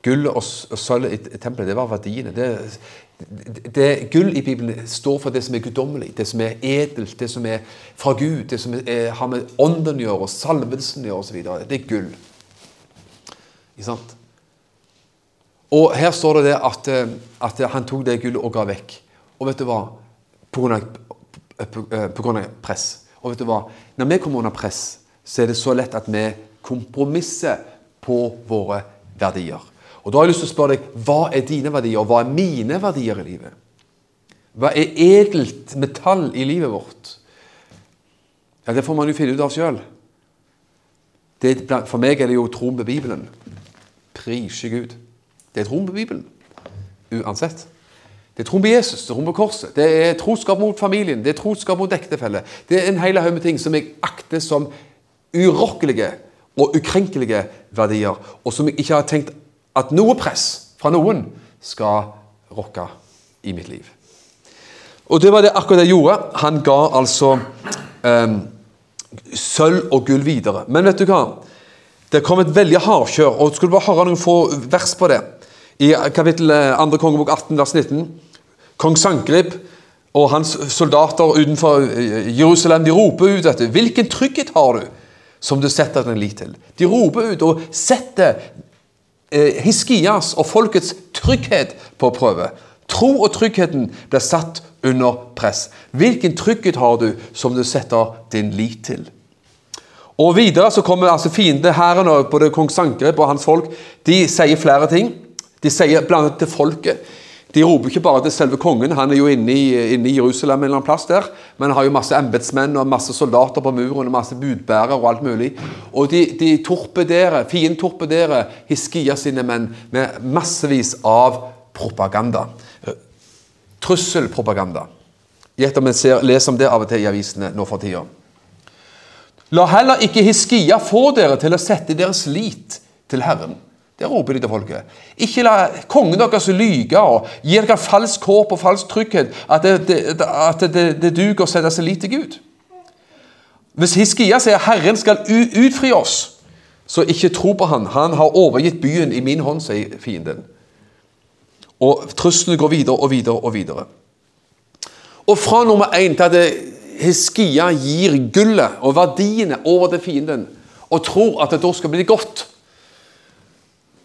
Gull og sølv i tempelet, det var verdiene. Det, det, det, gull i Bibelen står for det som er guddommelig, det som er edelt, det som er fra Gud, det som er, har med ånden å gjøre, salvelsen å gjøre osv. Det er gull. Ikke sant? Og her står det, det at, eh, at, han tok det gullet og ga vekk. Og vet du hva? På grunn, av, på, eh, på grunn av press. Og vet du hva? Når vi kommer under press, så er det så lett at vi kompromisser på våre verdier. Og Da har jeg lyst til å spørre deg hva er dine verdier, og hva er mine verdier i livet? Hva er edelt metall i livet vårt? Ja, Det får man jo finne ut av sjøl. For meg er det jo troen på Bibelen. Prise Gud. Det er troen på Bibelen. Uansett. Det er troen på Jesus, det er troen på korset. Det er troskap mot familien, det er troskap mot ektefelle. Det er en hel haug med ting som jeg akter som urokkelige og ukrenkelige verdier, og som jeg ikke har tenkt at noe press fra noen skal rokke i mitt liv. Og det var det akkurat jeg gjorde. Han ga altså um, sølv og gull videre. Men vet du hva? Det kom et veldig hardkjør, og skulle bare høre noen få vers på det. I kapittel 2. Eh, kongebok 18, vers 19. Kong Sankrib og hans soldater utenfor eh, Jerusalem de roper ut dette. Hvilken trygghet har du som du setter din lit til? De roper ut og setter eh, Hiskias og folkets trygghet på prøve. Tro og tryggheten blir satt under press. Hvilken trygghet har du som du setter din lit til? Og Videre så kommer altså fiendehæren, både kong Sankerib og hans folk, de sier flere ting. De sier blant til folket. De roper ikke bare til selve kongen, han er jo inne i, inne i Jerusalem en eller annen plass der, men han har jo masse embetsmenn og masse soldater på muren og masse budbærere og alt mulig. Og de, de torpederer, fienden torpederer Hiskia sine menn med massevis av propaganda. Trusselpropaganda. Gjett om en ser, leser om det av og til i avisene nå for tida. La heller ikke Hiskia få dere til å sette deres lit til Herren. Det roper de til folket. Ikke la kongen deres lyge og gi dere falsk håp og falsk trygghet. At det, det, at det, det duger å sette seg lit til Gud. Hvis Hiskia sier 'Herren skal utfri oss', så ikke tro på han. Han har overgitt byen i min hånd, sier fienden. Og truslene går videre og videre og videre. Og fra nummer én til at Hiskia gir gullet og verdiene over til fienden og tror at det da skal bli godt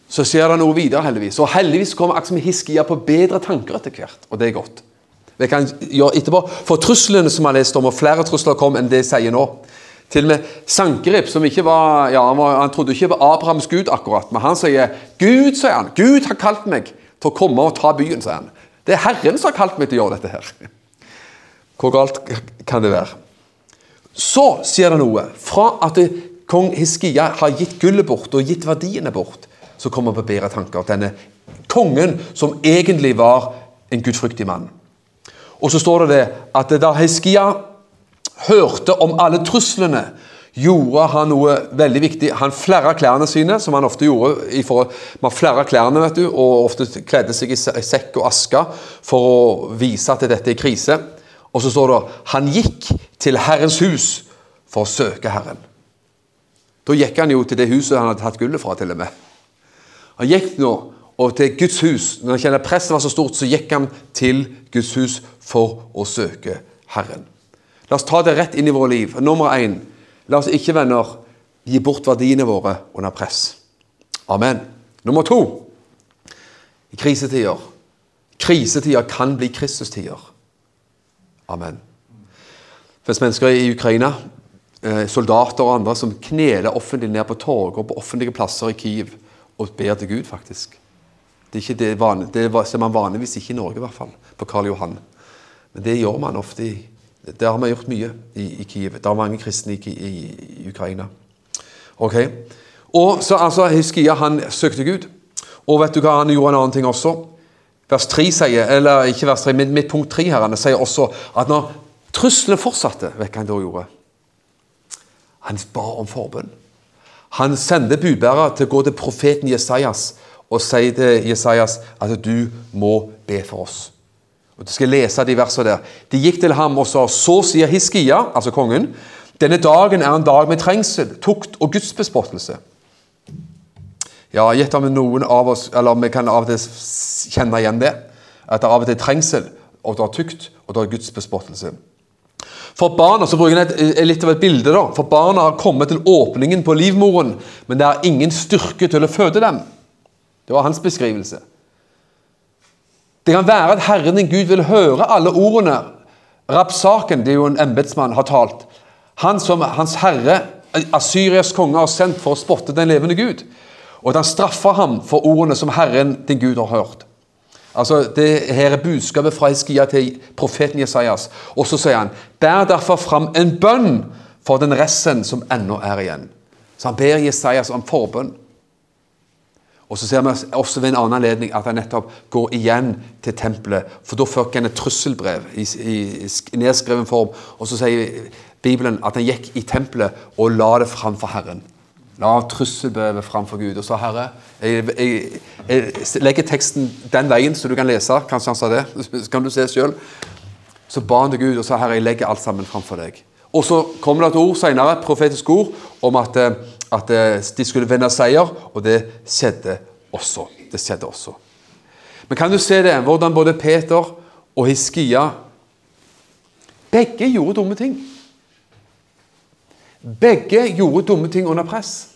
så skjer det noe videre, heldigvis. Og heldigvis kommer Aksel Hiskia på bedre tanker etter hvert, og det er godt. Vi kan gjøre etterpå. For truslene som vi har lest om, og flere trusler kom enn det jeg sier nå. Til og med Sankerib, som ikke var, ja, han, var, han trodde ikke på Abrahams gud, akkurat, men han sier Gud, sier han, Gud har kalt meg til å komme og ta byen, sier han. Det er Herren som har kalt meg til å gjøre dette her. Hvor galt kan det være? Så sier det noe. Fra at kong Hiskia har gitt gullet bort og gitt verdiene bort, så kommer på bedre tanker. Denne kongen som egentlig var en gudfryktig mann. Og så står det det at da Heskia hørte om alle truslene, gjorde han noe veldig viktig. Han flerra klærne sine, som han ofte gjorde. For, man flerra klærne, vet du, og ofte kledde seg i sekk og aske for å vise at dette er krise. Og så står det han gikk til Herrens hus for å søke Herren. Da gikk han jo til det huset han hadde tatt gullet fra, til og med. Han gikk nå og til Guds hus. Når han kjenner presset var så stort, så gikk han til Guds hus for å søke Herren. La oss ta det rett inn i våre liv. Nummer én la oss ikke, venner, gi bort verdiene våre under press. Amen. Nummer to i krisetider. Krisetider kan bli Kristustider. Amen. Det mennesker i Ukraina, eh, soldater og andre, som kneler offentlig ned på torg og på offentlige plasser i Kiev og ber til Gud, faktisk. Det er ikke det, vanlig, det ser man vanligvis ikke i Norge, i hvert fall, på Karl Johan. Men det gjør man ofte i Det har vi gjort mye i, i Kiev. Det er mange kristne i, i, i Ukraina. Ok? Og så altså, Hiskia han søkte Gud. Og vet du hva, han gjorde en annen ting også. Vers 3 sier, eller ikke vers 3, men mitt punkt 3 her, han sier også at når truslene fortsatte, vet du hva han da gjorde? Han ba om forbønn. Han sender budbærere til å gå til profeten Jesajas og sier til Jesajas at du må be for oss. Og Du skal lese de versene der. De gikk til ham og sa, så sier Hiskia, altså kongen, denne dagen er en dag med trengsel, tukt og gudsbespottelse. Ja, gjett om noen av oss eller vi kan av og til kjenne igjen det. At det av og til er trengsel, og det er tukt, og det er gudsbespottelse. For barna så bruker et, litt av et bilde. da, For barna har kommet til åpningen på livmoren, men det er ingen styrke til å føde dem. Det var hans beskrivelse. Det kan være at Herren din Gud vil høre alle ordene Rapsaken, det er jo en embetsmann, har talt. Han som hans herre, Asyrias konge, har sendt for å spotte den levende Gud. Og at han straffer ham for ordene som Herren din Gud har hørt. Altså, Det her er budskapet fra Hiskia til profeten Jesajas. Og så sier han Bær derfor fram en bønn for den resten som ennå er igjen. Så han ber Jesajas om forbønn. Og så ser vi også ved en annen anledning at han nettopp går igjen til tempelet. For da fikk han et trusselbrev i, i nedskreven form. Og så sier Bibelen at han gikk i tempelet og la det fram for Herren. La trusselbrevet framfor Gud. Og sa Herre, jeg, jeg, jeg, legger teksten den veien, så du kan lese. Kanskje han sa det. Så kan du se sjøl. Så ba han til Gud og sa Herre, jeg legger alt sammen framfor deg. Og så kommer det et ord senere, profetisk ord, om at, eh, at eh, de skulle vinne seier, og det skjedde også. Det skjedde også. Men kan du se det, hvordan både Peter og Hiskia begge gjorde dumme ting? Begge gjorde dumme ting under press.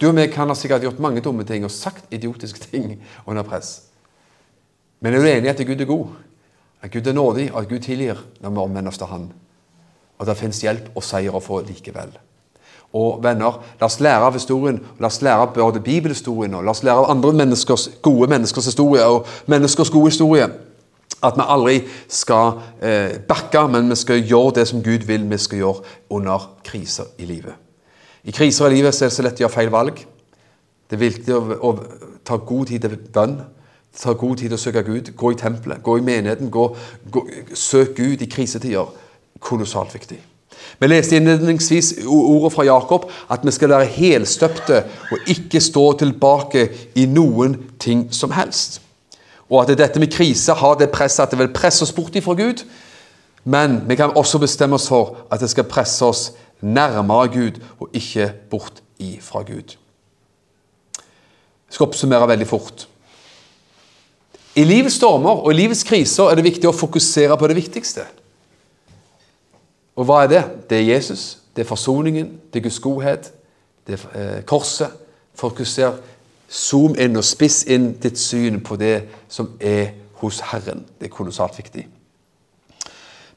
Du og meg kan ha sikkert gjort mange dumme ting og sagt idiotiske ting under press. Men er du enig i at Gud er god? At Gud er nådig, og at Gud tilgir når vi omvender oss til Han? Og det fins hjelp og seier å få likevel. Og venner, La oss lære av historien, la oss lære av både bibelhistorien og la oss lære av andre menneskers, gode menneskers historie og menneskers gode historie. At vi aldri skal eh, bakke, men vi skal gjøre det som Gud vil vi skal gjøre under kriser i livet. I kriser i livet er det så lett å gjøre feil valg. Det er viktig å, å ta god tid til bønn. Ta god tid til å søke Gud. Gå i tempelet, gå i menigheten. Gå, gå, søk Gud i krisetider. Kolossalt viktig. Vi leste innledningsvis ordet fra Jakob at vi skal være helstøpte og ikke stå tilbake i noen ting som helst. Og at dette med krise har det presset at det vil presse oss bort ifra Gud. Men vi kan også bestemme oss for at det skal presse oss nærmere Gud og ikke bort ifra Gud. Jeg skal oppsummere veldig fort. I livets stormer og i livets kriser er det viktig å fokusere på det viktigste. Og hva er det? Det er Jesus, det er forsoningen, det er Guds godhet, det er eh, korset. Fokuser Zoom inn og spiss inn ditt syn på det som er hos Herren. Det er kolossalt viktig.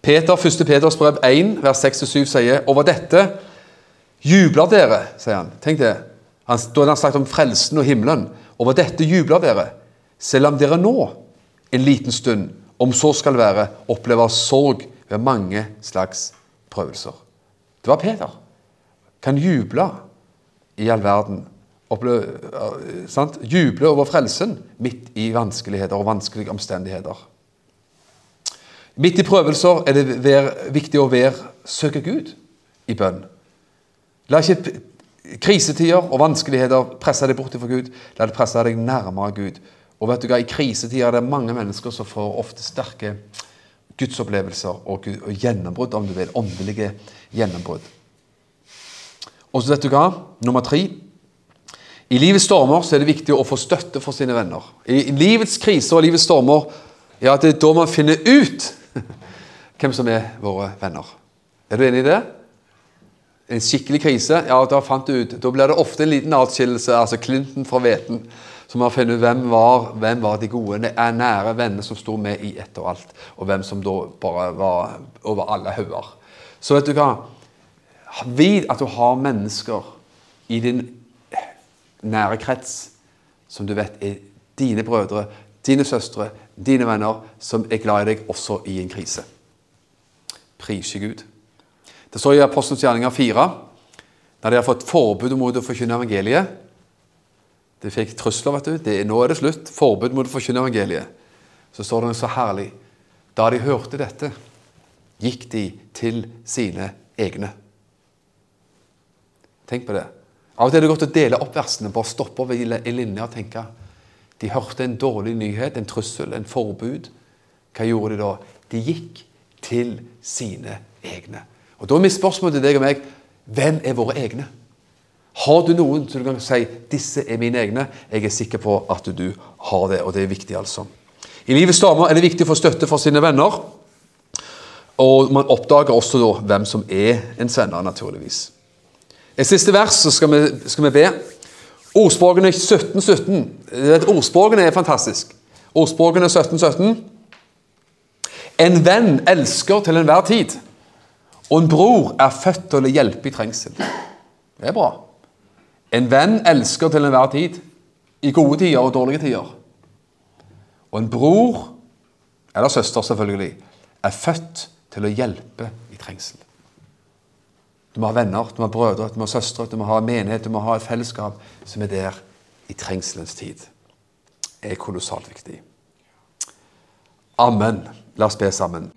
Peter, 1. Peters brev 1, vers 6-7 sier over dette jubler dere, sier han. Tenk det. Han, da har han sagt om frelsen og himmelen. Over dette jubler dere, selv om dere nå, en liten stund, om så skal være, opplever sorg ved mange slags prøvelser. Det var Peter. Kan juble i all verden oppleve, sant? juble over frelsen midt i vanskeligheter og vanskelige omstendigheter. Midt i prøvelser er det viktig å være, søke Gud i bønn. La ikke krisetider og vanskeligheter presse deg bort fra Gud. La det presse deg nærmere Gud. Og vet du hva, I krisetider er det mange mennesker som får ofte sterke gudsopplevelser og, og gjennombrudd, om du vil. Åndelige gjennombrudd. Og så vet du hva? Nummer tre i livets stormer så er det viktig å få støtte for sine venner. I livets kriser og livets stormer ja, det er da man finner ut hvem som er våre venner. Er du enig i det? En skikkelig krise, ja, da fant du ut. Da blir det ofte en liten atskillelse, altså Clinton fra hveten. Så man finner ut hvem var, hvem var de gode, er nære venner som sto med i ett og alt, og hvem som da bare var over alle hauger. Så vet du hva? Vit at du har mennesker i din nære krets som du vet er dine brødre, dine søstre, dine venner, som er glad i deg også i en krise. Prise Gud. Det står i Apostelens gjerninger 4, der de har fått forbud mot å forkynne evangeliet. De fikk trusler, vet du. Det, nå er det slutt. Forbud mot å forkynne evangeliet. Så står det så herlig. Da de hørte dette, gikk de til sine egne. Tenk på det. Av og til er det godt å dele opp versene, bare stoppe over i linja og tenke De hørte en dårlig nyhet, en trussel, en forbud. Hva gjorde de da? De gikk til sine egne. Og Da er mitt spørsmål til deg og meg hvem er våre egne? Har du noen som du kan si 'disse er mine egne'? Jeg er sikker på at du har det, og det er viktig, altså. I livets damer er det viktig å få støtte fra sine venner. Og man oppdager også da hvem som er ens venner, naturligvis. I siste vers så skal vi, skal vi be. Ordspråkene 1717. Ordspråkene er fantastisk. Ordspråkene 1717. En venn elsker til enhver tid, og en bror er født til å hjelpe i trengsel. Det er bra. En venn elsker til enhver tid, i gode tider og dårlige tider. Og en bror, eller søster selvfølgelig, er født til å hjelpe i trengsel. Du må ha venner, du må ha brødre, du må ha søstre, du må ha menighet, du må ha et fellesskap som er der i trengselens tid. Det er kolossalt viktig. Amen. La oss be sammen.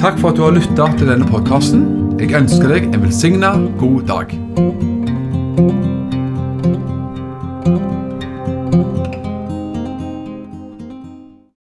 Takk for at du har lytta til denne podkasten. Jeg ønsker deg en velsigna god dag.